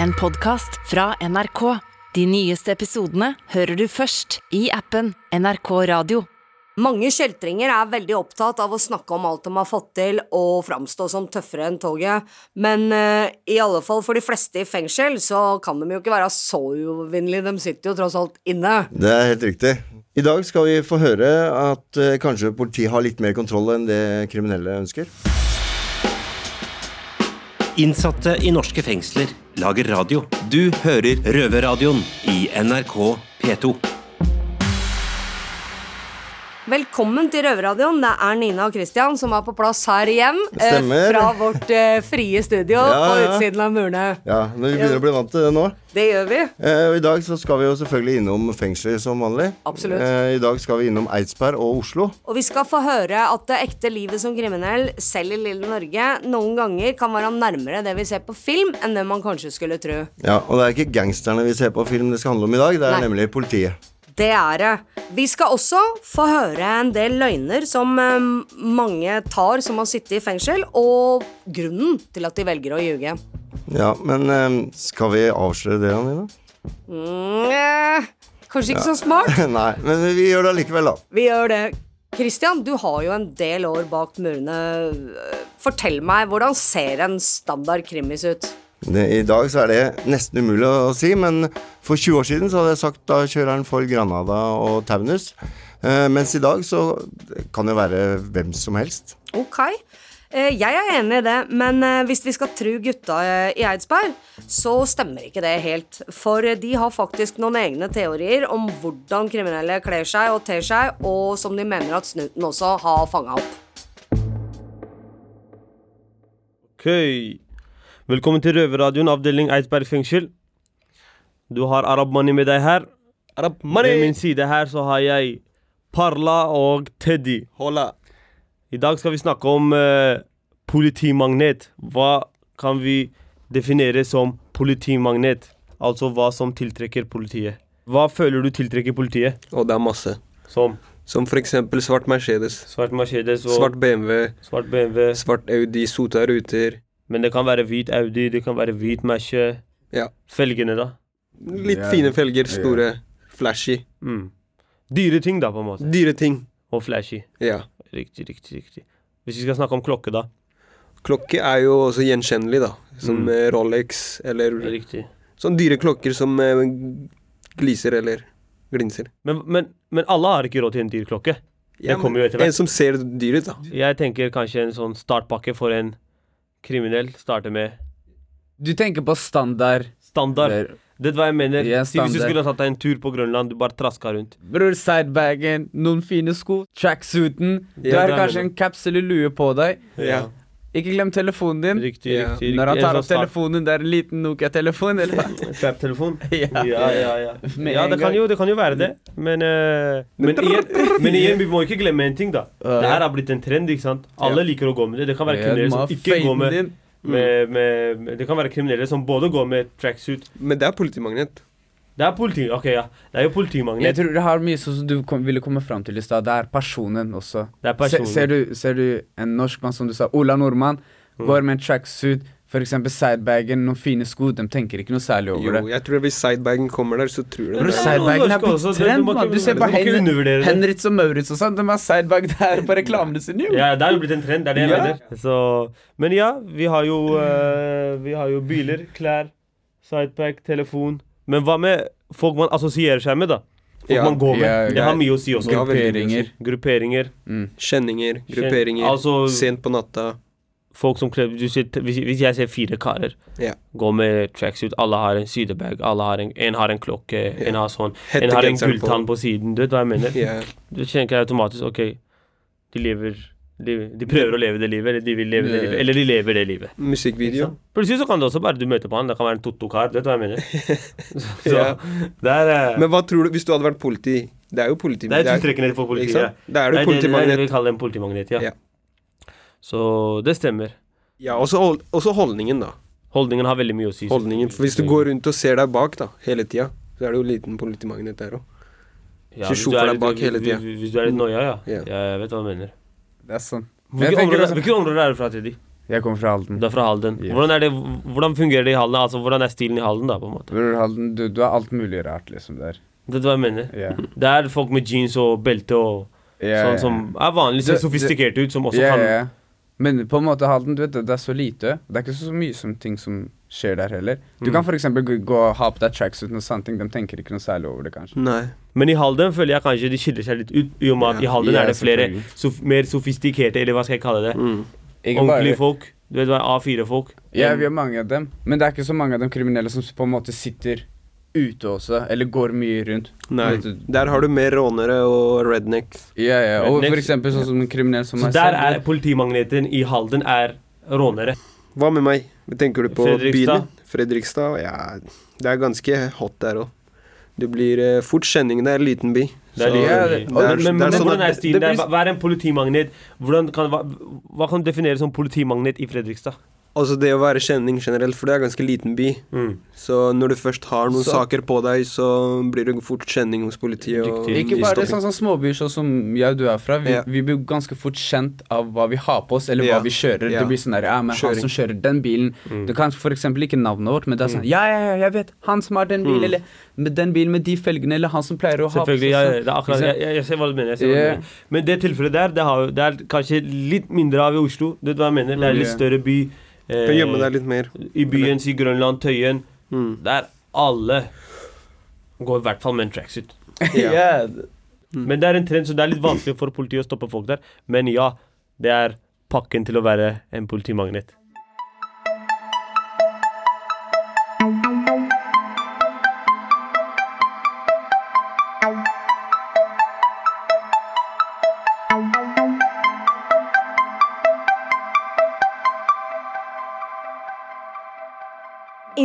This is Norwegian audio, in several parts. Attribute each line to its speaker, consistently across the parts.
Speaker 1: En podkast fra NRK. De nyeste episodene hører du først i appen NRK Radio.
Speaker 2: Mange kjeltringer er veldig opptatt av å snakke om alt de har fått til, og framstå som tøffere enn toget, men uh, i alle fall for de fleste i fengsel, så kan de jo ikke være så uovervinnelige, de sitter jo tross alt inne.
Speaker 3: Det er helt riktig. I dag skal vi få høre at uh, kanskje politiet har litt mer kontroll enn det kriminelle ønsker.
Speaker 4: Innsatte i norske fengsler lager radio. Du hører Røverradioen i NRK P2.
Speaker 2: Velkommen til Røverradioen. Det er Nina og Christian som er på plass her eh,
Speaker 3: Stemmer.
Speaker 2: Fra vårt eh, frie studio
Speaker 3: Ja,
Speaker 2: på utsiden av murene.
Speaker 3: Ja, men Vi begynner å bli vant til det nå.
Speaker 2: Det gjør vi.
Speaker 3: Eh, og I dag så skal vi jo selvfølgelig innom fengsler som vanlig.
Speaker 2: Absolutt.
Speaker 3: Eh, I dag skal vi innom Eidsberg og Oslo.
Speaker 2: Og vi skal få høre at det ekte livet som kriminell, selv i lille Norge, noen ganger kan være nærmere det vi ser på film, enn det man kanskje skulle tro.
Speaker 3: Ja, Og det er ikke gangsterne vi ser på film det skal handle om i dag, det er
Speaker 2: Nei.
Speaker 3: nemlig politiet.
Speaker 2: Det er det. Vi skal også få høre en del løgner som eh, mange tar som har sittet i fengsel, og grunnen til at de velger å ljuge.
Speaker 3: Ja, men eh, skal vi avsløre det, Anina?
Speaker 2: Mm, kanskje ikke så smart.
Speaker 3: Nei, men vi gjør det allikevel, da.
Speaker 2: Vi gjør det. Christian, du har jo en del år bak murene. Fortell meg, hvordan ser en standard krimis ut?
Speaker 3: I dag så er det nesten umulig å si, men for 20 år siden så hadde jeg sagt da kjører han for Granada og Taunus. Eh, mens i dag så kan det være hvem som helst.
Speaker 2: Ok, eh, jeg er enig i det, men eh, hvis vi skal tro gutta i Eidsberg, så stemmer ikke det helt. For de har faktisk noen egne teorier om hvordan kriminelle kler seg og ter seg, og som de mener at snuten også har fanga opp.
Speaker 5: Ok. Velkommen til Røverradioen, avdeling Eidsberg fengsel. Du har Arab Money med deg her.
Speaker 6: Arab
Speaker 5: Ved min side her så har jeg Parla og Teddy.
Speaker 6: Hola.
Speaker 5: I dag skal vi snakke om uh, politimagnet. Hva kan vi definere som politimagnet? Altså hva som tiltrekker politiet. Hva føler du tiltrekker politiet?
Speaker 6: Og det er masse.
Speaker 5: Som
Speaker 6: Som for eksempel svart Mercedes,
Speaker 5: svart Mercedes og
Speaker 6: svart BMW,
Speaker 5: svart BMW.
Speaker 6: svart Audi, sota ruter.
Speaker 5: Men det kan være hvit Audi, det kan være hvit Merce.
Speaker 6: Ja.
Speaker 5: Felgene, da?
Speaker 6: Litt fine felger, store, flashy.
Speaker 5: Mm. Dyre ting, da, på en måte.
Speaker 6: Dyre ting.
Speaker 5: Og flashy.
Speaker 6: Ja.
Speaker 5: Riktig, riktig, riktig. Hvis vi skal snakke om klokke, da.
Speaker 6: Klokke er jo også gjenkjennelig, da. Som
Speaker 5: Mm.
Speaker 6: eh, Rolex, eller
Speaker 5: Riktig.
Speaker 6: sånne dyre klokker som eh, gliser eller glinser.
Speaker 5: Men, men, men alle har ikke råd til en dyr klokke.
Speaker 6: Ja,
Speaker 5: kommer jo etter hvert.
Speaker 6: En som ser dyr ut, da.
Speaker 5: Jeg tenker kanskje en sånn startpakke for en kriminell starter med
Speaker 7: Du tenker på standard
Speaker 5: standard.
Speaker 7: Der.
Speaker 5: Det er hva jeg mener.
Speaker 7: Ja,
Speaker 5: Si hvis du skulle ha tatt deg en tur på Grønland, du bare traska rundt.
Speaker 7: Bror, sidebagen, noen fine sko, tracksuiten Du
Speaker 5: Ja,
Speaker 7: har kanskje en caps eller lue på deg.
Speaker 6: Ja.
Speaker 7: Ikke glem telefonen din.
Speaker 5: Riktig,
Speaker 6: Ja.
Speaker 5: riktig.
Speaker 7: Når han tar opp telefonen, det er en liten Nokia-telefon?
Speaker 5: Trap-telefon?
Speaker 7: Ja.
Speaker 5: ja, ja. ja. Ja det, kan jo, det kan jo være det, men uh, men, igjen, men igjen, vi må ikke glemme en ting, da. Det her har blitt en trend, ikke sant? Alle liker å gå med det. Det kan være kriminelle som ikke går med, med, med, med Det kan være kriminelle som både går med tracksuit
Speaker 6: Men det er politimagnet.
Speaker 5: Det er politi... Ok, ja. Det er jo
Speaker 7: Jeg tror det har mye sånn som du kom, ville komme fram til i stad. Det er personen også.
Speaker 5: Det er
Speaker 7: Se, ser, du, ser du en norsk mann, som du sa, Ola Nordmann,
Speaker 5: Mm.
Speaker 7: går med en tracksuit, f.eks. sidebagen, noen fine sko, de tenker ikke noe særlig over
Speaker 6: Jo,
Speaker 7: det.
Speaker 6: jeg tror hvis sidebagen kommer der, så tror de det.
Speaker 7: Sidebagen er blitt trend,
Speaker 5: du
Speaker 7: mann. Du ser på Hen. Henritz og Maurits og sånn, de har sidebag der på reklamene sine, jo.
Speaker 5: Ja, det har jo blitt en trend. Det er det jeg
Speaker 7: Ja.
Speaker 5: mener. Så, men ja, vi har jo uh, Vi har jo biler, klær, sidepack, telefon. Men hva med folk man assosierer seg med, da? Folk
Speaker 6: Ja.
Speaker 5: man går med.
Speaker 7: Ja,
Speaker 5: det har mye å si også.
Speaker 7: Grupperinger.
Speaker 5: Grupperinger.
Speaker 7: Mm.
Speaker 6: Kjenninger, grupperinger,
Speaker 5: Altså-
Speaker 6: sent på natta.
Speaker 5: Folk som kler hvis, hvis jeg ser fire karer
Speaker 6: yeah.
Speaker 5: gå med tracksuit, alle har en sydebag, alle har en, en har en klokke, en har sånn, en har en gulltann på siden. Du vet hva jeg mener?
Speaker 6: Yeah.
Speaker 5: Du tenker automatisk OK, de lever de, de prøver å leve det livet, eller de vil leve det livet, eller de lever det livet.
Speaker 6: Musikkvideo.
Speaker 5: Plutselig så kan det også bare du møter på han, det kan være en Totto-kar, du hva jeg mener? Så
Speaker 6: Ja.
Speaker 5: der, er eh,
Speaker 6: Men hva tror du hvis du hadde vært politi? Det er jo politi.
Speaker 5: Det er tiltrekkende for politiet.
Speaker 6: sant? Da er
Speaker 5: Det
Speaker 6: du
Speaker 5: politimagnet. det, det er det vi kaller en politimagnet, ja.
Speaker 6: Ja.
Speaker 5: Så det stemmer.
Speaker 6: Ja, også, holdningen, da.
Speaker 5: Holdningen har veldig mye å si.
Speaker 6: Holdningen. For hvis du går rundt og ser deg bak da, hele tida, så er det jo liten politimagnet der òg.
Speaker 5: ja, hvis du er litt- Hvis hvis du er litt noia, ja.
Speaker 6: Ja.
Speaker 5: Jeg vet hva du mener.
Speaker 7: Det er sånn.
Speaker 5: Hvilke
Speaker 7: område,
Speaker 5: hvilke områder er du fra, Teddy?
Speaker 7: Jeg kommer fra Halden.
Speaker 5: Du er fra Halden.
Speaker 7: Yes.
Speaker 5: Hvordan, det, hvordan fungerer det i Halden? Altså, Hvordan er stilen i Halden, da? på en måte?
Speaker 7: Halden, du, du har alt mulig rart, liksom, der.
Speaker 5: Det er hva jeg mener.
Speaker 7: Yeah.
Speaker 5: Det er folk med jeans og belte og
Speaker 7: yeah,
Speaker 5: sånn som er vanlig, ser sofistikerte ut, som også kan.
Speaker 7: Men på en måte Halden, du vet, det det er så lite. Det er ikke så mye som ting som skjer der heller. Du
Speaker 5: Mm.
Speaker 7: kan eksempel gå og ha på deg tracksuit og sånne ting. De tenker ikke noe særlig over det, kanskje.
Speaker 6: Nei.
Speaker 5: Men i Halden føler jeg kanskje de skiller seg litt ut, i og med at i Halden
Speaker 7: Ja,
Speaker 5: er det flere sof mer sofistikerte, eller hva skal jeg kalle det,
Speaker 6: Mm.
Speaker 5: Ordentlige
Speaker 7: bare-
Speaker 5: folk. Du vet hva, A4-folk.
Speaker 7: Ja, vi har mange av dem. Men det er ikke så mange av de kriminelle som på en måte sitter ute også, eller går mye rundt.
Speaker 6: Nei.
Speaker 7: Du-
Speaker 6: Der har du mer rånere og rednecks.
Speaker 7: Ja, ja. Og for eksempel sånn som en kriminell som
Speaker 5: Så
Speaker 7: meg
Speaker 5: der er politimagneten i Halden er rånere.
Speaker 6: Hva med meg? Tenker du på
Speaker 5: Fredrikstad.
Speaker 6: bilen? Fredrikstad? Ja, det er ganske hot der òg. Det blir eh, fort kjenning. Det er en liten by.
Speaker 5: Det er stilen der? Hva hva er en politimagnet? Kan, hva, hva kan du definere som politimagnet i Fredrikstad?
Speaker 6: Altså det å være kjenning generelt, for det er en ganske liten by.
Speaker 5: Mm.
Speaker 6: Så når du først har noen
Speaker 7: Så-
Speaker 6: saker på deg, så blir det fort kjenning hos politiet. Og
Speaker 7: Ikke bare
Speaker 6: det,
Speaker 7: sånn sånn småbyer sånn som jeg og du er fra. Vi,
Speaker 6: Ja.
Speaker 7: vi blir ganske fort kjent av hva vi har på oss, eller
Speaker 6: Ja.
Speaker 7: hva vi kjører.
Speaker 6: Ja.
Speaker 7: Det blir sånn der, ja, men han som kjører den bilen
Speaker 5: Mm.
Speaker 7: Du kan eksempel ikke navnet vårt, men det er sånn Ja, ja, ja, jeg vet. Han som har den bilen,
Speaker 6: Mm.
Speaker 7: eller med den bilen med de felgene, eller han som pleier å ha på
Speaker 5: Selvfølgelig,
Speaker 7: seg
Speaker 5: ja,
Speaker 7: sånn.
Speaker 5: det er akkurat, jeg, jeg, jeg ser hva du mener. Jeg ser hva du mener. Men det tilfellet der, det, har, det er kanskje litt mindre av i Oslo. Det er hva jeg mener. Det er litt større by. Eh,
Speaker 6: kan gjemme deg litt mer.
Speaker 5: I byen, si Grønland, Tøyen.
Speaker 6: Mm.
Speaker 5: Der alle går i hvert fall med en tracksuit.
Speaker 6: yeah.
Speaker 5: yeah. Mm. Men det er en trend, så det er litt vanskelig for politiet å stoppe folk der. Men ja, det er pakken til å være en politimagnet.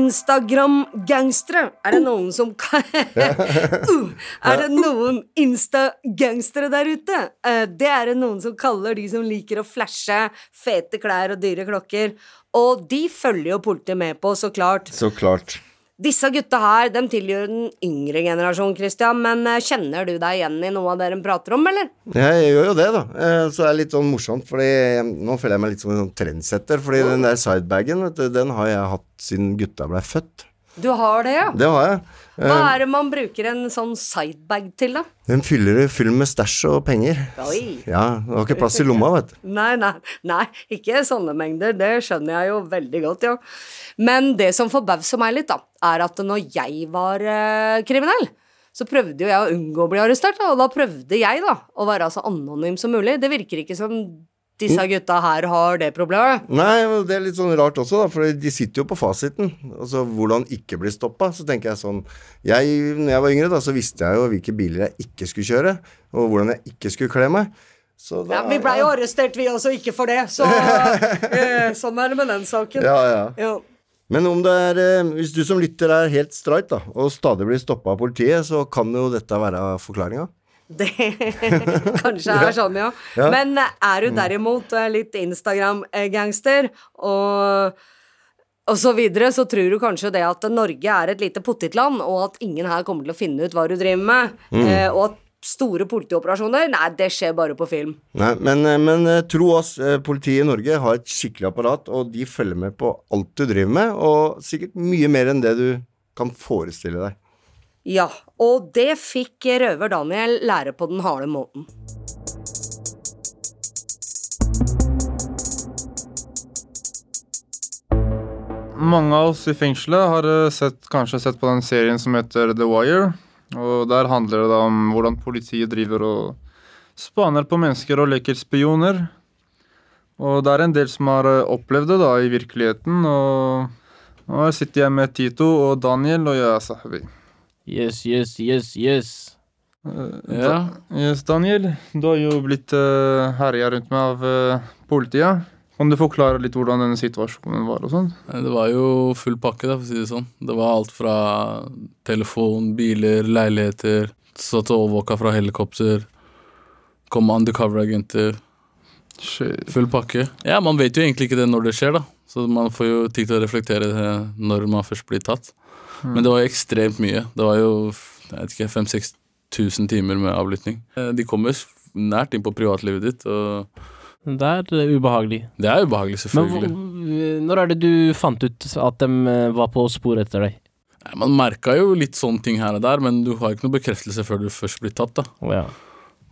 Speaker 2: Instagram-gangstere. Er det noen som kan uh, Er det noen Insta-gangstere der ute? Uh, det er det noen som kaller de som liker å flashe fete klær og dyre klokker. Og de følger jo politiet med på, så klart.
Speaker 3: Så klart.
Speaker 2: Disse gutta her de tilhører den yngre generasjonen, Christian, men eh, kjenner du deg igjen i noe av det de prater om, eller?
Speaker 3: Jeg gjør jo det, da. Eh, Så det er litt sånn morsomt, fordi nå føler jeg meg litt som en sånn trendsetter. Fordi den der sidebagen, vet du, den har jeg hatt siden gutta ble født.
Speaker 2: Du har det, ja?
Speaker 3: Det har jeg.
Speaker 2: Hva
Speaker 3: Eh,
Speaker 2: er det man bruker en sånn sidebag til, da?
Speaker 3: Den fyller full med stæsj og penger.
Speaker 2: Oi.
Speaker 3: Ja, det var ikke plass i lomma, vet du.
Speaker 2: Nei, nei, nei, ikke sånne mengder. Det skjønner jeg jo veldig godt, ja. Men det som forbauser meg litt, da, er at når jeg var eh, kriminell, så prøvde jo jeg å unngå å bli arrestert, da, og da prøvde jeg da å være så anonym som mulig. Det virker ikke som disse gutta her har det problemet.
Speaker 3: Nei, det er litt sånn rart også, da, for de sitter jo på fasiten. Altså hvordan ikke bli stoppa. Så tenker jeg sånn jeg, Når jeg var yngre, da, så visste jeg jo hvilke biler jeg ikke skulle kjøre, og hvordan jeg ikke skulle kle meg. Så da,
Speaker 2: Ja, vi blei jo arrestert, vi også, ikke for det. Så eh, sånn er det med den saken.
Speaker 3: Ja, ja.
Speaker 2: Ja.
Speaker 3: Men om det er eh, Hvis du som lytter er helt streit, da, og stadig blir stoppa av politiet, så kan jo dette være forklaringa.
Speaker 2: Det kanskje er sånn, ja.
Speaker 3: Ja.
Speaker 2: Men eh, er du derimot eh, litt Instagram-gangster og og så videre, så tror du kanskje det at Norge er et lite pottitland, og at ingen her kommer til å finne ut hva du driver med, mm. og at store politioperasjoner, nei, det skjer bare på film.
Speaker 3: Nei, men, eh, men eh, tro oss, eh, politiet i Norge har et skikkelig apparat, og de følger med på alt du driver med, og sikkert mye mer enn det du kan forestille deg.
Speaker 2: Ja, og det fikk røver Daniel lære på den harde måten.
Speaker 8: Mange av oss i fengselet har eh, sett, kanskje sett på den serien som heter The Wire. Og Der handler det om hvordan politiet driver og spaner på mennesker og leker spioner. Og det er en del som har eh, opplevd det da i virkeligheten. Og nå sitter jeg med Tito og Daniel, og jeg er Sahwi.
Speaker 9: Yes, yes, yes, yes.
Speaker 8: Uh,
Speaker 9: Ja.
Speaker 8: Da, yes, Daniel, du har jo blitt uh, herja rundt meg av uh, politiet. Kan du forklare litt hvordan denne situasjonen var og sånn?
Speaker 9: Det var jo full pakke, da, for å si det sånn. Det var alt fra telefon, biler, leiligheter. Satt og overvåka fra helikopter. Kom undercover-agenter. Full pakke. Ja, man vet jo egentlig ikke det når det skjer, da. Så man får jo tid til å reflektere når man først blir tatt. Men det var jo ekstremt mye. Det var jo jeg vet ikke, 5000-6000 timer med avlytting. Eh, De kommer nært inn på privatlivet ditt. og
Speaker 10: Det er eh, ubehagelig.
Speaker 9: Det er ubehagelig, selvfølgelig.
Speaker 10: Men når er det du fant ut at de eh, var på spor etter deg?
Speaker 9: Man merka jo litt sånne ting her og der, men du har ikke noe bekreftelse før du først blir tatt. da
Speaker 10: Å ja.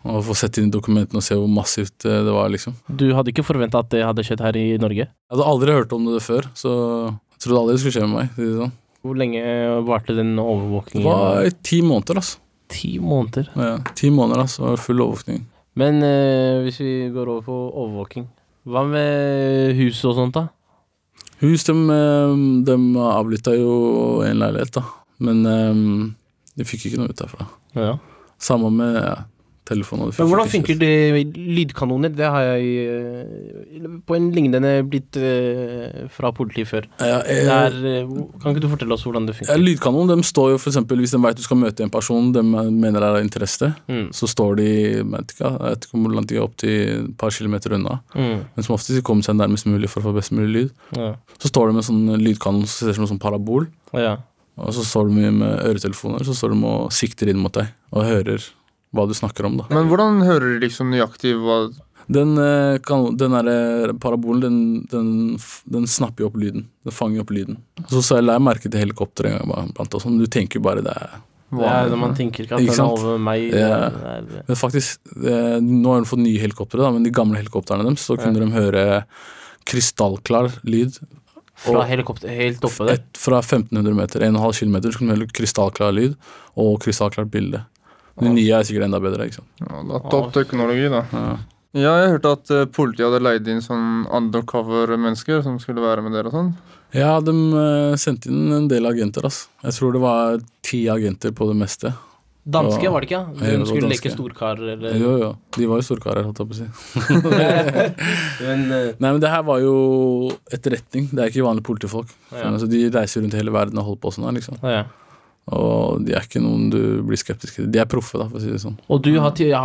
Speaker 9: Og få sett inn i dokumentene og se hvor massivt det var, liksom.
Speaker 10: Du hadde ikke forventa at det hadde skjedd her i Norge?
Speaker 9: Jeg hadde aldri hørt om det før, så jeg trodde aldri det skulle skje med meg. Sånn.
Speaker 10: Hvor lenge varte den
Speaker 9: Det var i ti måneder, altså.
Speaker 10: Ti måneder.
Speaker 9: Ja, ti måneder, altså. Full overvåkning.
Speaker 10: Men eh, hvis vi går over på overvåking, hva med hus og sånt, da?
Speaker 9: Hus, de, de avlytta jo en leilighet, da. Men um, de fikk ikke noe ut derfra.
Speaker 10: Ja.
Speaker 9: Samme med ja, telefon. og de
Speaker 10: Men hvordan funker det lydkanoner? Det har jeg eh, på en lignende blitt eh, fra politiet før.
Speaker 9: Ja,
Speaker 10: jeg,
Speaker 9: eh,
Speaker 10: er, eh, kan ikke du fortelle oss hvordan det
Speaker 9: Ja,
Speaker 10: funker?
Speaker 9: lydkanon de står jo for eksempel Hvis de vet du skal møte en person de mener er av interesse,
Speaker 10: Mm.
Speaker 9: så står de jeg vet ikke, jeg vet ikke hvor langt de er opp til et par kilometer unna.
Speaker 10: Mm.
Speaker 9: Men som oftest de kommer seg nærmest mulig for å få best mulig lyd.
Speaker 10: Ja.
Speaker 9: Så står de med sånn lydkanon som ser ut som en sånn parabol.
Speaker 10: Ja.
Speaker 9: Og så står de med øretelefoner Så står de og sikter inn mot deg og hører hva du snakker om. da
Speaker 8: Men hvordan hører de liksom nøyaktig hva
Speaker 9: Den, eh, kan, den der eh, parabolen, den, den, den snapper jo opp lyden. Den fanger opp lyden. Så, så jeg la merke til helikopteret en gang blant oss. Du tenker jo bare det er
Speaker 10: Det er når man tenker ikke at
Speaker 9: Ikke
Speaker 10: den er over meg.
Speaker 9: Ja.
Speaker 10: er-
Speaker 9: Men faktisk, eh, nå har de fått nye helikoptre, da, men de gamle helikoptrene deres, så kunne de høre krystallklar lyd.
Speaker 10: Fra
Speaker 9: Og
Speaker 10: helikopter helt oppe der.
Speaker 9: et, fra 1500 meter, 1,5 km, så kunne de høre krystallklar lyd og krystallklart bilde. De nye er sikkert enda bedre. ikke sant?
Speaker 8: ja, det er Topp teknologi, da.
Speaker 9: Ja.
Speaker 8: Ja, jeg hørte at eh, politiet hadde leid inn sånn undercover-mennesker som skulle være med dere og sånn.
Speaker 9: Ja, de eh, sendte inn en del agenter. Altså. Jeg tror det var ti agenter på det meste.
Speaker 10: Danske, var det ikke?
Speaker 9: Ja,
Speaker 10: De
Speaker 9: det var
Speaker 10: skulle
Speaker 9: danske.
Speaker 10: leke storkar, eller
Speaker 9: Jo, jo. De var jo storkarer, holdt jeg på å si.
Speaker 10: Men eh,
Speaker 9: Nei, men det her var jo etterretning. Det er ikke vanlige politifolk.
Speaker 10: Ja.
Speaker 9: Så de reiser rundt i hele verden og holder på sånn her, liksom.
Speaker 10: ja, ja.
Speaker 9: Og de er ikke noen du blir skeptisk til. De er proffe, da, for å si det sånn.
Speaker 10: Og du har ja,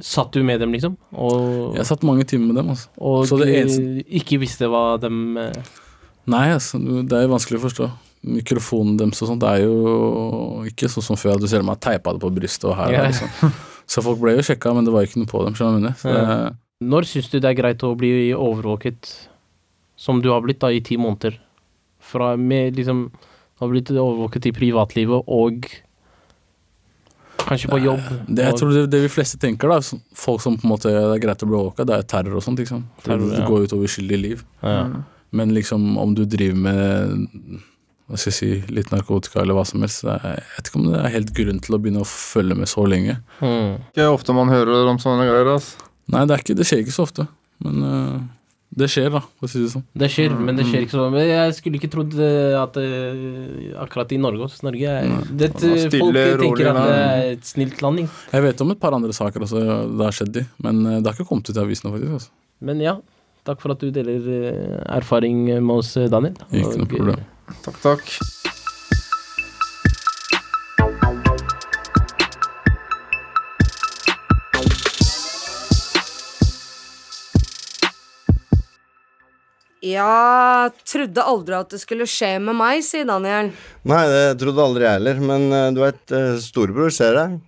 Speaker 10: Satt du med dem, liksom? Og,
Speaker 9: Jeg satt mange timer med dem, altså.
Speaker 10: og
Speaker 9: så det eneste-
Speaker 10: ikke visste hva dem eh,
Speaker 9: Nei, altså, det er jo vanskelig å forstå. Mikrofonen deres og sånt det er jo ikke sånn som før, at du ser dem har teipa det på brystet og her.
Speaker 10: Ja.
Speaker 9: Liksom. Så folk ble jo sjekka, men det var ikke noe på dem. skjønner du det,
Speaker 10: Når syns du det er greit å bli overvåket, som du har blitt da i ti måneder? Fra med liksom Har blitt overvåket i privatlivet og kanskje på jobb.
Speaker 9: det, jeg
Speaker 10: og-
Speaker 9: tror det, det vi fleste tenker, da, folk som på en måte det er greit å bli overvåka, det er terror og sånt. Liksom.
Speaker 10: Terror,
Speaker 9: det,
Speaker 10: ja.
Speaker 9: det går ut over uskyldige liv.
Speaker 10: ja.
Speaker 9: Men liksom om du driver med hva skal jeg si, litt narkotika eller hva som helst, det er, jeg vet ikke om det er helt grunn til å begynne å følge med så lenge.
Speaker 10: Mm.
Speaker 8: Ikke ofte man hører om sånne greier. Altså.
Speaker 9: Nei, det, er ikke, det skjer ikke så ofte. Men øh, det skjer, da, for å si det sånn.
Speaker 10: Det skjer, men det skjer ikke sånn. Men jeg skulle ikke trodd eh, at uh, akkurat i Norge også. Norge er det,
Speaker 8: stille,
Speaker 10: Folk tenker
Speaker 8: rolig
Speaker 10: at det er et snilt land. ikke?
Speaker 9: Jeg vet om et par andre saker også det har skjedd i, men øh, det har ikke kommet ut i avisene, faktisk. Altså.
Speaker 10: Men ja, takk for at du deler eh, erfaring med oss, eh, Daniel.
Speaker 9: Ikke noe
Speaker 10: Og, eh,
Speaker 9: problem.
Speaker 8: Takk, takk.
Speaker 2: Jeg trodde aldri at det skulle skje med meg, sier Daniel.
Speaker 3: Nei, det trodde aldri jeg heller, men eh, du vet, eh, storebror ser deg.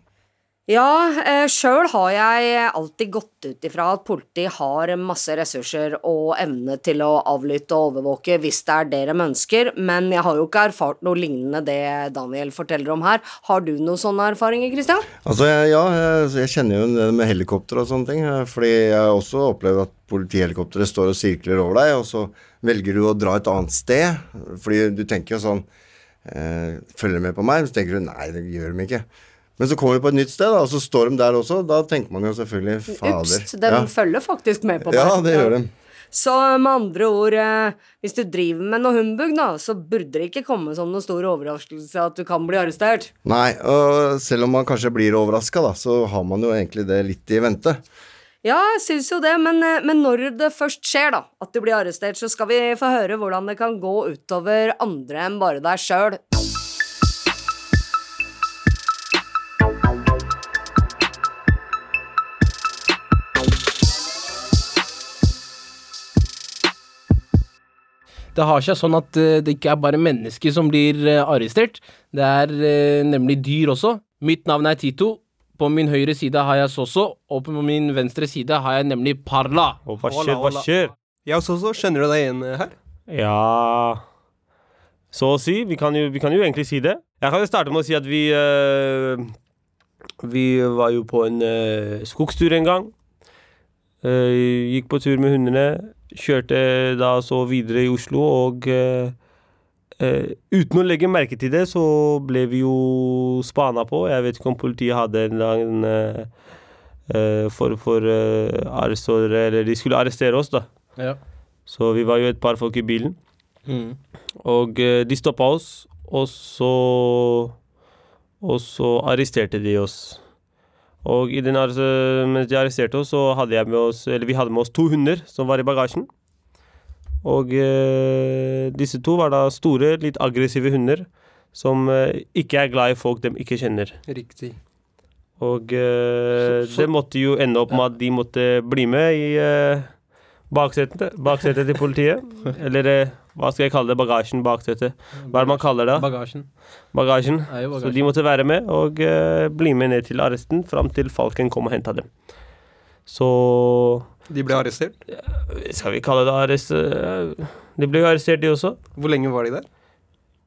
Speaker 2: Ja, eh, sjøl har jeg alltid gått ut ifra at politiet har masse ressurser og evne til å avlytte og overvåke hvis det er det de ønsker, men jeg har jo ikke erfart noe lignende det Daniel forteller om her. Har du noen sånne erfaringer, Christian?
Speaker 3: Altså, ja, jeg, kjenner jo det med helikopter og sånne ting, fordi jeg har også opplevd at politihelikopteret står og sirkler over deg, og så velger du å dra et annet sted, fordi du tenker jo sånn eh, Følger med på meg? Så tenker du nei, det gjør de ikke. Men så kommer vi på et nytt sted, da, og så står de der også. Da tenker man jo selvfølgelig fader.
Speaker 2: Ups, de
Speaker 3: ja.
Speaker 2: følger faktisk med på meg.
Speaker 3: ja, det gjør de.
Speaker 2: Så med andre ord, eh, hvis du driver med noe humbug, da, så burde det ikke komme som noen stor overraskelse at du kan bli arrestert.
Speaker 3: Nei, og selv om man kanskje blir overraska, da, så har man jo egentlig det litt i vente.
Speaker 2: Ja, jeg syns jo det, men, eh, men når det først skjer, da, at du blir arrestert, så skal vi få høre hvordan det kan gå utover andre enn bare deg sjøl.
Speaker 10: Det har seg sånn at eh, det ikke er bare mennesker som blir eh, arrestert. Det er eh, nemlig dyr også. Mitt navn er Tito. På min høyre side har jeg Soso, og på min venstre side har jeg nemlig Parla.
Speaker 5: Og hva skjer, hva skjer?
Speaker 6: Ja, Soso, skjønner kjenner du deg igjen her?
Speaker 5: Ja Så å si. Vi kan jo, vi kan jo egentlig si det. Jeg kan jo starte med å si at vi eh, Vi var jo på en eh, skogstur en gang. Eh, gikk på tur med hundene. Kjørte da så videre i Oslo, og eh, eh, uten å legge merke til det, så ble vi jo spana på. Jeg vet ikke om politiet hadde en lang for uh, arrestordre, eller de skulle arrestere oss, da.
Speaker 10: Ja.
Speaker 5: Så vi var jo et par folk i bilen.
Speaker 10: Mm.
Speaker 5: Og de stoppa oss, og så Og så arresterte de oss. Og i den, mens de arresterte oss, så hadde jeg med oss Eller vi hadde med oss to hunder som var i bagasjen. Og eh, disse to var da store, litt aggressive hunder som eh, ikke er glad i folk de ikke kjenner.
Speaker 6: Riktig.
Speaker 5: Og eh,
Speaker 10: Så- så-
Speaker 5: det måtte jo ende opp med at de måtte bli med i eh, baksetet, baksetet til politiet. Eller eh, hva skal jeg kalle det? Bagasjen, bak baksetet. Hva er det man kaller det?
Speaker 10: Bagasjen.
Speaker 5: Bagasjen.
Speaker 10: bagasjen.
Speaker 5: Så de måtte være med og uh, bli med ned til arresten fram til Falken kom og henta dem. Så
Speaker 6: De ble arrestert.
Speaker 5: skal vi kalle det arrest... eh, De ble jo arrestert, de også.
Speaker 6: Hvor lenge var de der?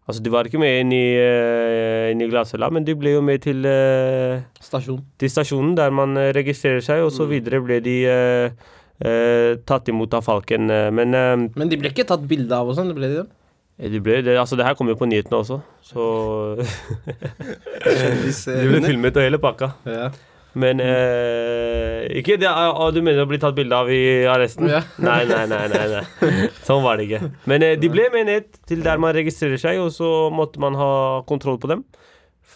Speaker 5: Altså, de var ikke med inn i, uh, inn i glattcella, men de ble jo med til, uh,
Speaker 10: Stasjon.
Speaker 5: til stasjonen der man registrerer seg, og så videre ble de eh, eh, tatt imot av Falken. eh, Men eh,
Speaker 10: Men de ble ikke tatt bilde av og sånn, ble de det?
Speaker 5: de ble, det, altså, det her kom jo på nyhetene også, så
Speaker 6: eh,
Speaker 5: De ble filmet og hele pakka.
Speaker 10: Ja.
Speaker 5: Men eh, Ikke det, ah, Du mener å bli tatt bilde av i arresten?
Speaker 10: Ja.
Speaker 5: Nei, nei, nei, nei, nei. Sånn var det ikke. Men eh, de ble med ned til der man registrerer seg, og så måtte man ha kontroll på dem.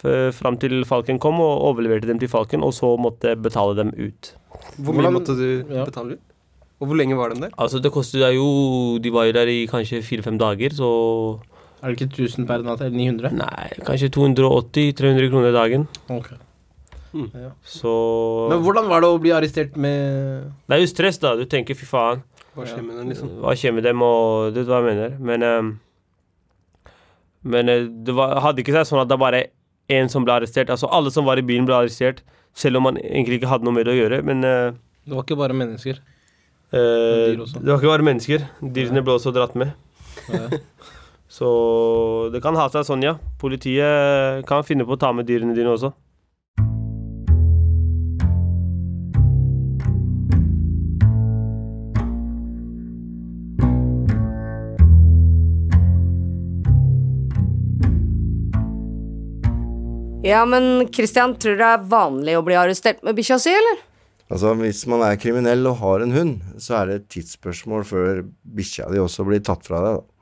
Speaker 5: F- Fram til Falken kom og overleverte dem til Falken, og så måtte betale dem ut.
Speaker 6: Hvor mye
Speaker 10: Hvordan-
Speaker 6: måtte du
Speaker 10: Ja.
Speaker 6: betale ut? Og hvor lenge var de der?
Speaker 5: Altså, det kostet deg jo De var jo der i kanskje fire-fem dager, så
Speaker 10: Er det ikke 1000 per natt, eller 900?
Speaker 5: Nei, kanskje 280-300 kroner dagen.
Speaker 10: Ok.
Speaker 5: Så
Speaker 10: Men hvordan var det å bli arrestert med
Speaker 5: Det er jo stress, da. Du tenker fy faen.
Speaker 6: Hva skjer med dem, liksom?
Speaker 5: Hva skjer med dem, og du vet hva jeg mener. Men um, Men eh, det var, hadde ikke seg sånn at det bare én som ble arrestert. Altså alle som var i bilen, ble arrestert. Selv om man egentlig ikke hadde noe med det å gjøre. Men uh,
Speaker 10: Det var ikke bare mennesker.
Speaker 5: Eh, det var ikke bare mennesker. Dyrene ble også dratt med. Så det kan ha seg sånn, ja. Politiet kan finne på å ta med dyrene dine også.
Speaker 2: Ja, men Christian, tror du det er vanlig å bli arrestert med bikkja si, eller?
Speaker 3: Altså, Hvis man er kriminell og har en hund, så er det et tidsspørsmål før bikkja di også blir tatt fra deg. da.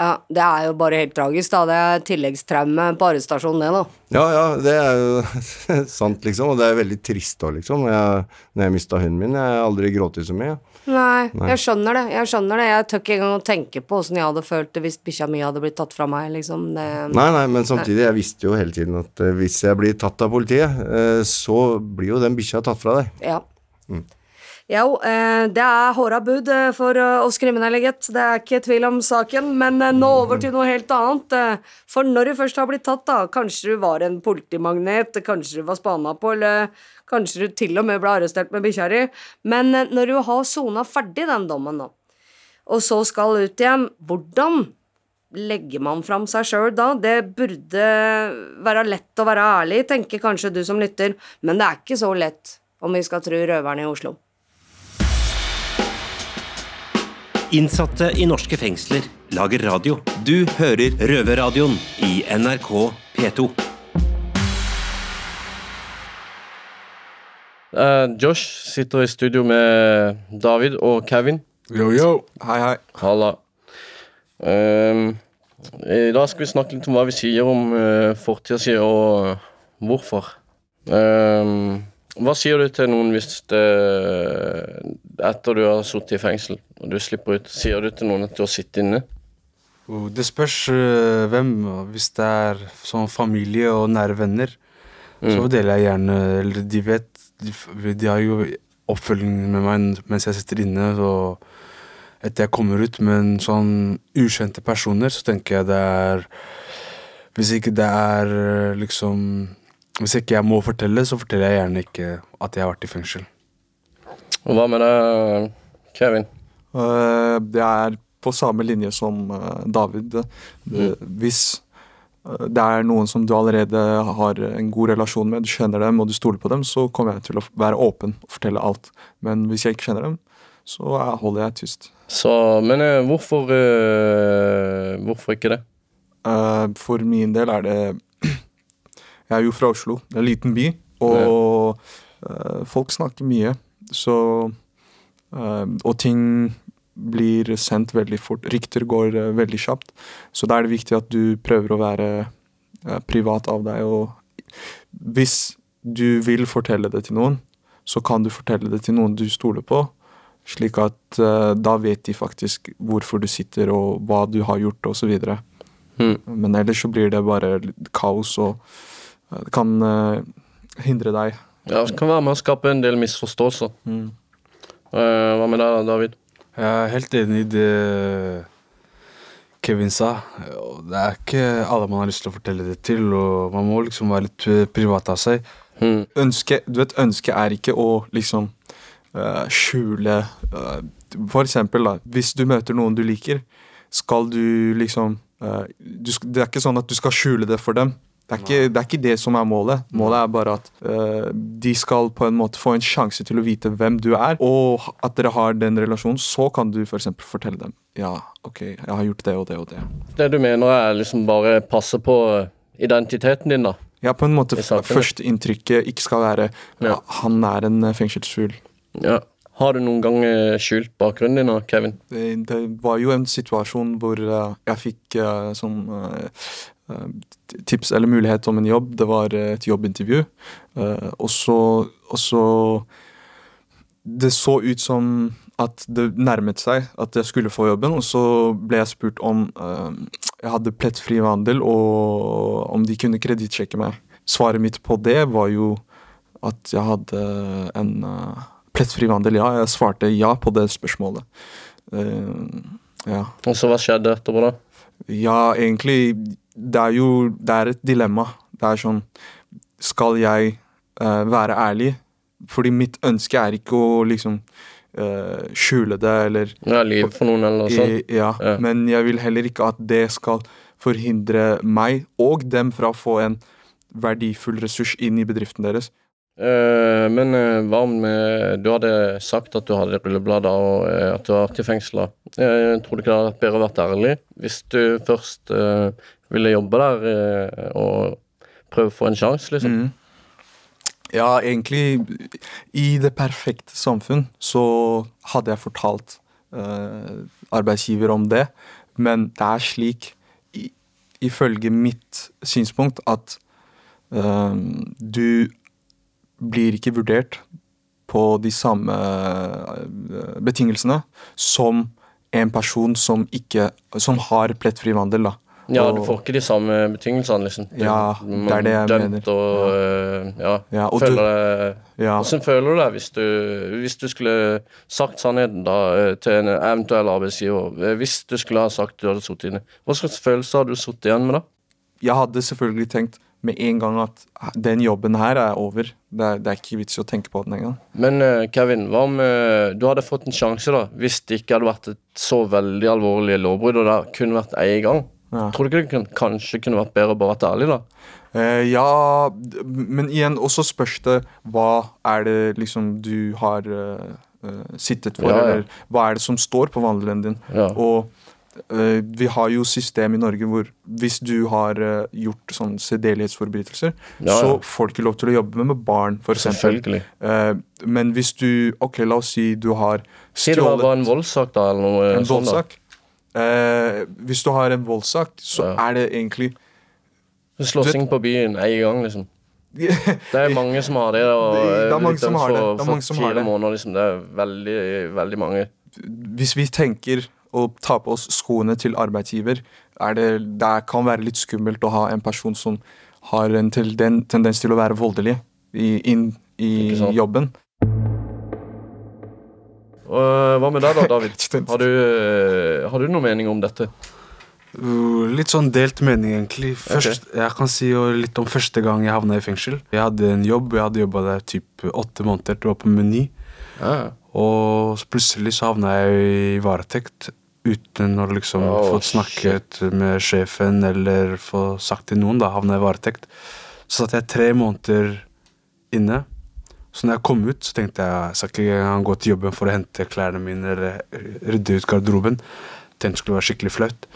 Speaker 2: Ja, det er jo bare helt tragisk, da. Det er tilleggstraume på arrestasjonen, det, da.
Speaker 3: Ja, ja, det er jo sant, liksom. Og det er veldig trist òg, liksom. Jeg, når jeg mista hunden min. Jeg har aldri grått så mye.
Speaker 2: Nei,
Speaker 3: Nei.
Speaker 2: jeg skjønner det. Jeg skjønner det. Jeg tør ikke engang å tenke på åssen jeg hadde følt det hvis bikkja mi hadde blitt tatt fra meg, liksom. Det,
Speaker 3: Nei, nei, men samtidig, jeg visste jo hele tiden at eh, hvis jeg blir tatt av politiet, eh, så blir jo den bikkja tatt fra deg.
Speaker 2: Ja.
Speaker 3: Mm.
Speaker 2: Jo, eh, det er håra bud eh, for eh, oss kriminelle, gitt. Det er ikke tvil om saken. Men nå over til noe helt annet. For når du først har blitt tatt, da, kanskje du var en politimagnet, kanskje du var spana på, eller kanskje du til og med ble arrestert med bikkja di. Men når du har sona ferdig den dommen, da, og så skal ut igjen, hvordan legger man fram seg sjøl da? Det burde være lett å være ærlig, tenker kanskje du som lytter, men det er ikke så lett, om vi skal tro røverne i Oslo.
Speaker 4: Innsatte i norske fengsler lager radio. Du hører Røverradioen i NRK P2.
Speaker 11: Uh, Josh sitter i studio med David og Kevin.
Speaker 6: Yo, yo. Hei, hei.
Speaker 11: Halla. Uh, I dag skal vi snakke litt om hva vi sier om uh, fortida si, og uh, hvorfor. Ehm, hva sier du til noen hvis det Etter du har sittet i fengsel og du slipper ut, sier du til noen at du har sittet inne?
Speaker 12: Det spørs øh, hvem. Hvis det er sånn familie og nære venner, så
Speaker 11: Mm.
Speaker 12: deler jeg gjerne Eller de vet De, de har jo oppfølging med meg mens jeg sitter inne, så etter jeg kommer ut. Men sånn ukjente personer, så tenker jeg det er Hvis ikke det er øh, liksom Hvis ikke jeg må fortelle, så forteller jeg gjerne ikke at jeg har vært i fengsel.
Speaker 11: Og hva med deg, Kevin?
Speaker 13: Eh, det er på samme linje som eh, David. Det, Hvis eh, det er noen som du allerede har en god relasjon med, du kjenner dem og du stoler på dem, så kommer jeg til å være åpen og fortelle alt. Men hvis jeg ikke kjenner dem, så holder jeg tyst.
Speaker 11: Så, men hvorfor Hvorfor ikke det?
Speaker 13: Eh, for min del er det Jeg er jo fra Oslo, en liten by, og uh, folk snakker mye. Så uh, Og ting blir sendt veldig fort. Rykter går uh, veldig kjapt. Så da er det viktig at du prøver å være privat av deg. Og hvis du vil fortelle det til noen, så kan du fortelle det til noen du stoler på. Slik at da vet de faktisk hvorfor du sitter og hva du har gjort osv.
Speaker 11: Mm.
Speaker 13: Men ellers så blir det bare kaos, og det kan eh, hindre deg.
Speaker 11: Ja, Det kan være med å skape en del misforståelser.
Speaker 13: Mm.
Speaker 11: Eh, hva med deg, David?
Speaker 12: Jeg er helt enig i det Kevin sa. Det er ikke alle man har lyst til å fortelle det til, og man må liksom være litt privat av seg.
Speaker 13: Ønske, du vet, ønsket er ikke å liksom uh, skjule uh, For eksempel, da, hvis du møter noen du liker, skal du liksom uh, du, Det er ikke sånn at du skal skjule det for dem. Det er, ikke, det er ikke det som er målet. Målet er bare at uh, de skal på en måte få en sjanse til å vite hvem du er, og at dere har den relasjonen. Så kan du f.eks. For fortelle dem ja, ok, jeg har gjort det og det og det.
Speaker 11: Det du mener er liksom bare passe på identiteten din, da?
Speaker 13: Ja, på en måte førsteinntrykket ikke skal være ja. han er en eh, fengselsfugl.
Speaker 11: Ja. Har du noen gang eh, skjult bakgrunnen din, Kevin?
Speaker 13: Det, det var jo en situasjon hvor jeg fikk sånn tips eller mulighet om en jobb. Det var eh, et jobbintervju. Eh, og så Og så Det så ut som at det nærmet seg at jeg skulle få jobben, og så ble jeg spurt om eh, jeg hadde plettfri vandel, og om de kunne kredittsjekke meg. Svaret mitt på det var jo at jeg hadde en plettfri vandel. Ja, jeg svarte ja på det spørsmålet. Eh, ja.
Speaker 11: Og så hva skjedde etterpå, da?
Speaker 13: Ja, egentlig Det er jo Det er et dilemma. Det er sånn Skal jeg uh, være ærlig? Fordi mitt ønske er ikke å liksom uh, skjule det eller
Speaker 11: Ja, lyve for noen eller noe sånt?
Speaker 13: Ja,
Speaker 11: Ja.
Speaker 13: men jeg vil heller ikke at det skal forhindre meg og dem fra å få en verdifull ressurs inn i bedriften deres.
Speaker 11: Eh, men eh, hva om eh, du hadde sagt at du hadde rulleblader og at du har vært i fengsla? tror du ikke det hadde vært bedre å være ærlig hvis du først ville jobbe der og prøve å få en sjanse, liksom?
Speaker 13: Mm. Ja, egentlig I det perfekte samfunn så hadde jeg fortalt uh, arbeidsgiver om det, men det er slik, i, ifølge mitt synspunkt, at uh, du blir ikke vurdert på de samme eh, betingelsene som en person som ikke Som har plettfri vandel, da.
Speaker 11: Ja, du får ikke de samme betingelsene, liksom. Du-
Speaker 13: Ja, det er det jeg
Speaker 11: dømt
Speaker 13: mener.
Speaker 11: Og, eh, ja.
Speaker 13: Ja, og du-
Speaker 11: føler det,
Speaker 13: Ja.
Speaker 11: Hvordan føler du deg hvis du, hvis du skulle sagt sannheten da eh, til en eventuell arbeidsgiver? Hvis du skulle ha sagt du hadde sittet inne, hva slags følelse hadde du sittet igjen med da?
Speaker 13: jeg hadde selvfølgelig tenkt med en gang at den jobben her er over. Det er, det er ikke vits i å tenke på den engang.
Speaker 11: Men eh, Kevin, hva om eh, du hadde fått en sjanse da, hvis det ikke hadde vært et så veldig alvorlig lovbrudd, og det kunne vært en gang?
Speaker 13: Ja.
Speaker 11: Tror du ikke det kunne, kanskje kunne vært bedre å bare være ærlig, da?
Speaker 13: Eh, ja, men igjen også spørs det hva er det liksom du har eh, sittet for,
Speaker 11: Ja, ja.
Speaker 13: eller hva er det som står på vandelen din. Og vi har jo system i Norge hvor hvis du har eh, gjort sånn sedelighetsforbrytelser,
Speaker 11: Ja,
Speaker 13: så får du ikke lov til å jobbe med barn,
Speaker 11: f.eks.
Speaker 13: Eh, men hvis du Ok, la oss si du har
Speaker 11: Si det var bare en voldssak, da, eller noe
Speaker 13: en
Speaker 11: sånt.
Speaker 13: voldssak. Eh, hvis du har en voldssak, så er det egentlig
Speaker 11: Slåssing på byen en gang, liksom. Det er mange som har det. Og
Speaker 13: Det- det er
Speaker 11: eh,
Speaker 13: mange som har det. Det er mange som har det.
Speaker 11: måneder, liksom. Det er veldig, veldig mange.
Speaker 13: Hvis vi tenker å ta på oss skoene til arbeidsgiver, er det, det kan være litt skummelt å ha en person som har en til, den, tendens til å være voldelig i, inn i jobben.
Speaker 11: Og, hva med deg da, David? Har du, eh, har du noen mening om dette?
Speaker 12: Uh, litt sånn delt mening, egentlig. Først, Jeg kan si jo litt om første gang jeg havna i fengsel. Jeg hadde en jobb, jeg hadde jobba der typ åtte måneder. Det var på Meny. Og så plutselig så havna jeg i varetekt uten å liksom
Speaker 11: Oh,
Speaker 12: få snakket med sjefen eller få sagt til noen. da, havna i varetekt. Så satt jeg tre måneder inne. Så når jeg kom ut, så tenkte jeg jeg skal ikke engang gå til jobben for å hente klærne mine eller rydde ut garderoben. Tenkte det skulle være skikkelig flaut.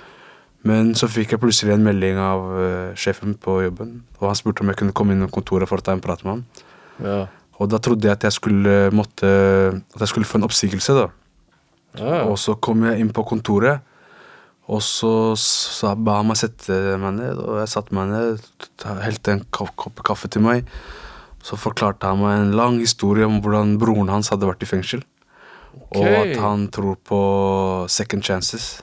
Speaker 12: Men så fikk jeg plutselig en melding av eh, sjefen på jobben. Og han spurte om jeg kunne komme innom kontoret for å ta en prat med ham.
Speaker 11: Ja.
Speaker 12: Og da trodde jeg at jeg skulle måtte At jeg skulle få en oppsigelse, da.
Speaker 11: Ja.
Speaker 12: Og så kom jeg inn på kontoret, og så sa, ba han meg sette meg ned, og jeg satte meg ned, helte en kopp, kopp kaffe til meg. Så forklarte han meg en lang historie om hvordan broren hans hadde vært i fengsel. Og at han tror på second chances.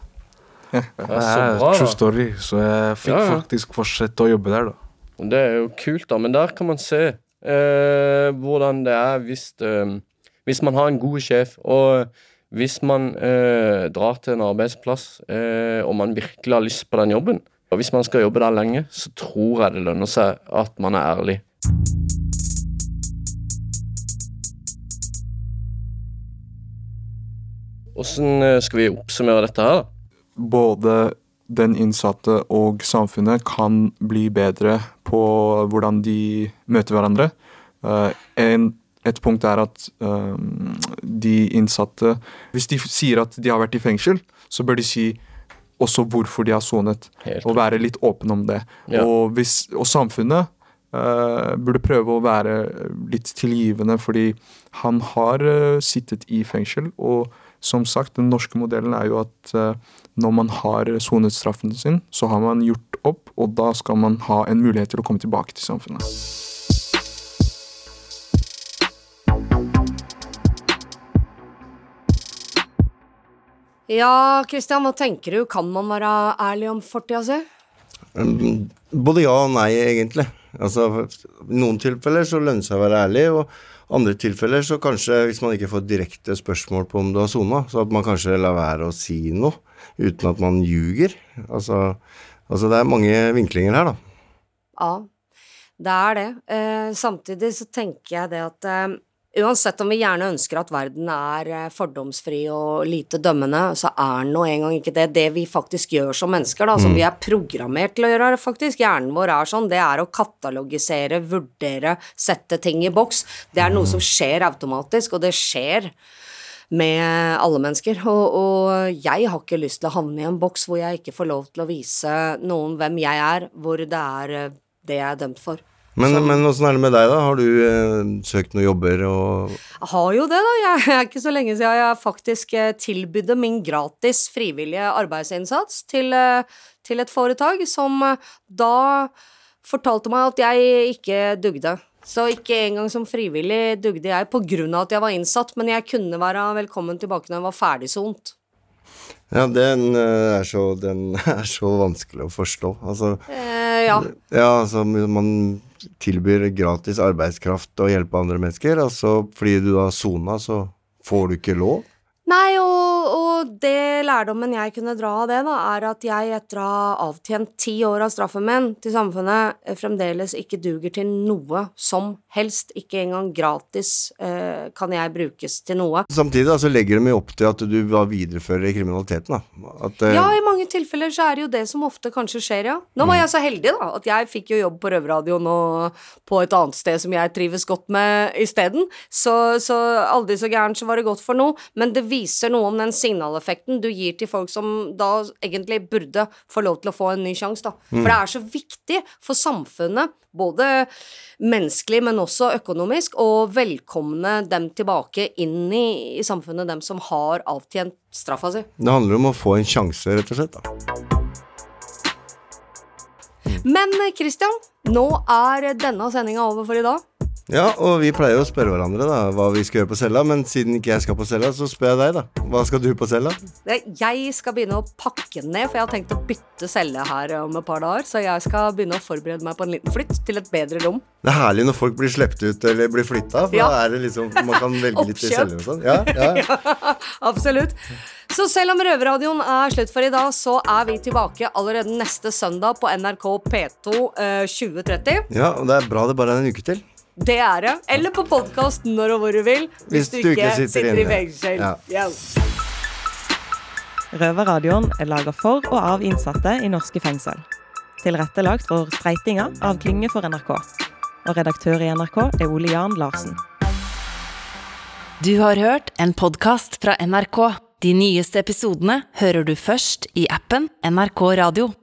Speaker 12: Det
Speaker 11: så
Speaker 12: er
Speaker 11: bra,
Speaker 12: true story, så jeg fikk
Speaker 11: Ja, ja.
Speaker 12: faktisk fortsette å jobbe der, da.
Speaker 11: Det er jo kult, da. Men der kan man se eh, hvordan det er hvis, eh, hvis man har en god sjef, og hvis man eh, drar til en arbeidsplass eh, og man virkelig har lyst på den jobben. Og hvis man skal jobbe der lenge, så tror jeg det lønner seg at man er ærlig. Åssen eh, skal vi oppsummere dette her?
Speaker 13: Både den innsatte og samfunnet kan bli bedre på hvordan de møter hverandre. En, et punkt er at eh, de innsatte Hvis de sier at de har vært i fengsel, så bør de si også hvorfor de har sonet, og være litt åpen om det.
Speaker 11: Ja.
Speaker 13: Og, hvis, og samfunnet eh, burde prøve å være litt tilgivende, fordi han har eh, sittet i fengsel. Og som sagt, den norske modellen er jo at eh, når man har sonet straffen sin, så har man gjort opp, og da skal man ha en mulighet til å komme tilbake til samfunnet.
Speaker 2: Ja, Christian, hva tenker du? Kan man være ærlig om fortida si?
Speaker 3: Både ja og nei, egentlig. Altså, I noen tilfeller så lønner det seg å være ærlig, og andre tilfeller så kanskje, hvis man ikke får direkte spørsmål på om du har sona, så at man kanskje lar være å si noe uten at man ljuger. Altså, altså det er mange vinklinger her, da.
Speaker 2: Ja, det er det. Eh, samtidig så tenker jeg det at eh, uansett om vi gjerne ønsker at verden er eh, fordomsfri og lite dømmende, så er den nå engang ikke det. Det vi faktisk gjør som mennesker, da, som
Speaker 14: Mm.
Speaker 2: vi er programmert til å gjøre, faktisk, hjernen vår er sånn, det er å katalogisere, vurdere, sette ting i boks. Det er noe som skjer automatisk, og det skjer med alle mennesker. Og, og jeg har ikke lyst til å havne i en boks hvor jeg ikke får lov til å vise noen hvem jeg er, hvor det er eh, det jeg er dømt for.
Speaker 3: Men, men åssen er det med deg, da? Har du eh, søkt noen jobber og
Speaker 2: Jeg har jo det, da. Jeg er ikke så lenge siden jeg faktisk eh, tilbydde min gratis frivillige arbeidsinnsats til, eh, til et foretak som eh, da fortalte meg at jeg ikke dugde. Så ikke engang som frivillig dugde jeg av at jeg var innsatt, men jeg kunne være velkommen tilbake når jeg var ferdig ferdigsont.
Speaker 3: Ja, den eh, er så, den er så vanskelig å forstå. Altså
Speaker 2: Eh, ja.
Speaker 3: Ja, altså man tilbyr gratis arbeidskraft og hjelpe andre mennesker, Altså fordi du har sona, så får du ikke lov.
Speaker 2: Nei, og, det lærdommen jeg kunne dra av det, da, er at jeg etter å ha avtjent ti år av straffen min til samfunnet, eh, fremdeles ikke duger til noe som helst. Ikke engang gratis eh, kan jeg brukes til noe.
Speaker 3: Samtidig da, så legger de jo opp til at du var viderefører kriminaliteten. da. At, eh,
Speaker 2: Ja, i mange tilfeller så er det jo det som ofte kanskje skjer, ja. Nå var jeg så heldig, da, at jeg fikk jo jobb på Røverradioen og på et annet sted som jeg trives godt med isteden. Så, så aldri så gærent så var det godt for noe, men det viser noe om den signaleffekten du gir til folk som da egentlig burde få lov til å få en ny sjanse, da.
Speaker 14: Mm.
Speaker 2: For det er så viktig for samfunnet, både menneskelig, men også økonomisk, å velkomne dem tilbake inn i, i samfunnet, dem som har avtjent straffa si.
Speaker 3: Det handler om å få en sjanse, rett og slett. da.
Speaker 2: Men Christian, nå er denne sendinga over for i dag.
Speaker 3: Ja, og vi pleier å spørre hverandre da hva vi skal gjøre på cella, men siden ikke jeg skal på cella, så spør jeg deg, da. Hva skal du på cella?
Speaker 2: Jeg skal begynne å pakke ned, for jeg har tenkt å bytte celle her om et par dager. Så jeg skal begynne å forberede meg på en liten flytt til et bedre rom.
Speaker 3: Det er herlig når folk blir sluppet ut eller blir flytta, for
Speaker 2: Ja.
Speaker 3: da er det liksom Man kan velge litt i
Speaker 2: cella
Speaker 3: celler og sånn. Ja, ja.
Speaker 2: Absolutt. Så selv om Røverradioen er slutt for i dag, så er vi tilbake allerede neste søndag på NRK P2 eh, 2030.
Speaker 3: ja, og det er bra det bare er en uke til.
Speaker 2: Det er det. Eller på podkast når og hvor du vil. Hvis, du ikke sitter, i fengsel.
Speaker 3: Ja.
Speaker 2: Ja.
Speaker 14: Røverradioen er laga for og av innsatte i norske fengsel. Tilrettelagt for Streitinga av Klynge for NRK. Og redaktør i NRK er Ole Jan Larsen.
Speaker 1: Du har hørt en podkast fra NRK. De nyeste episodene hører du først i appen NRK Radio.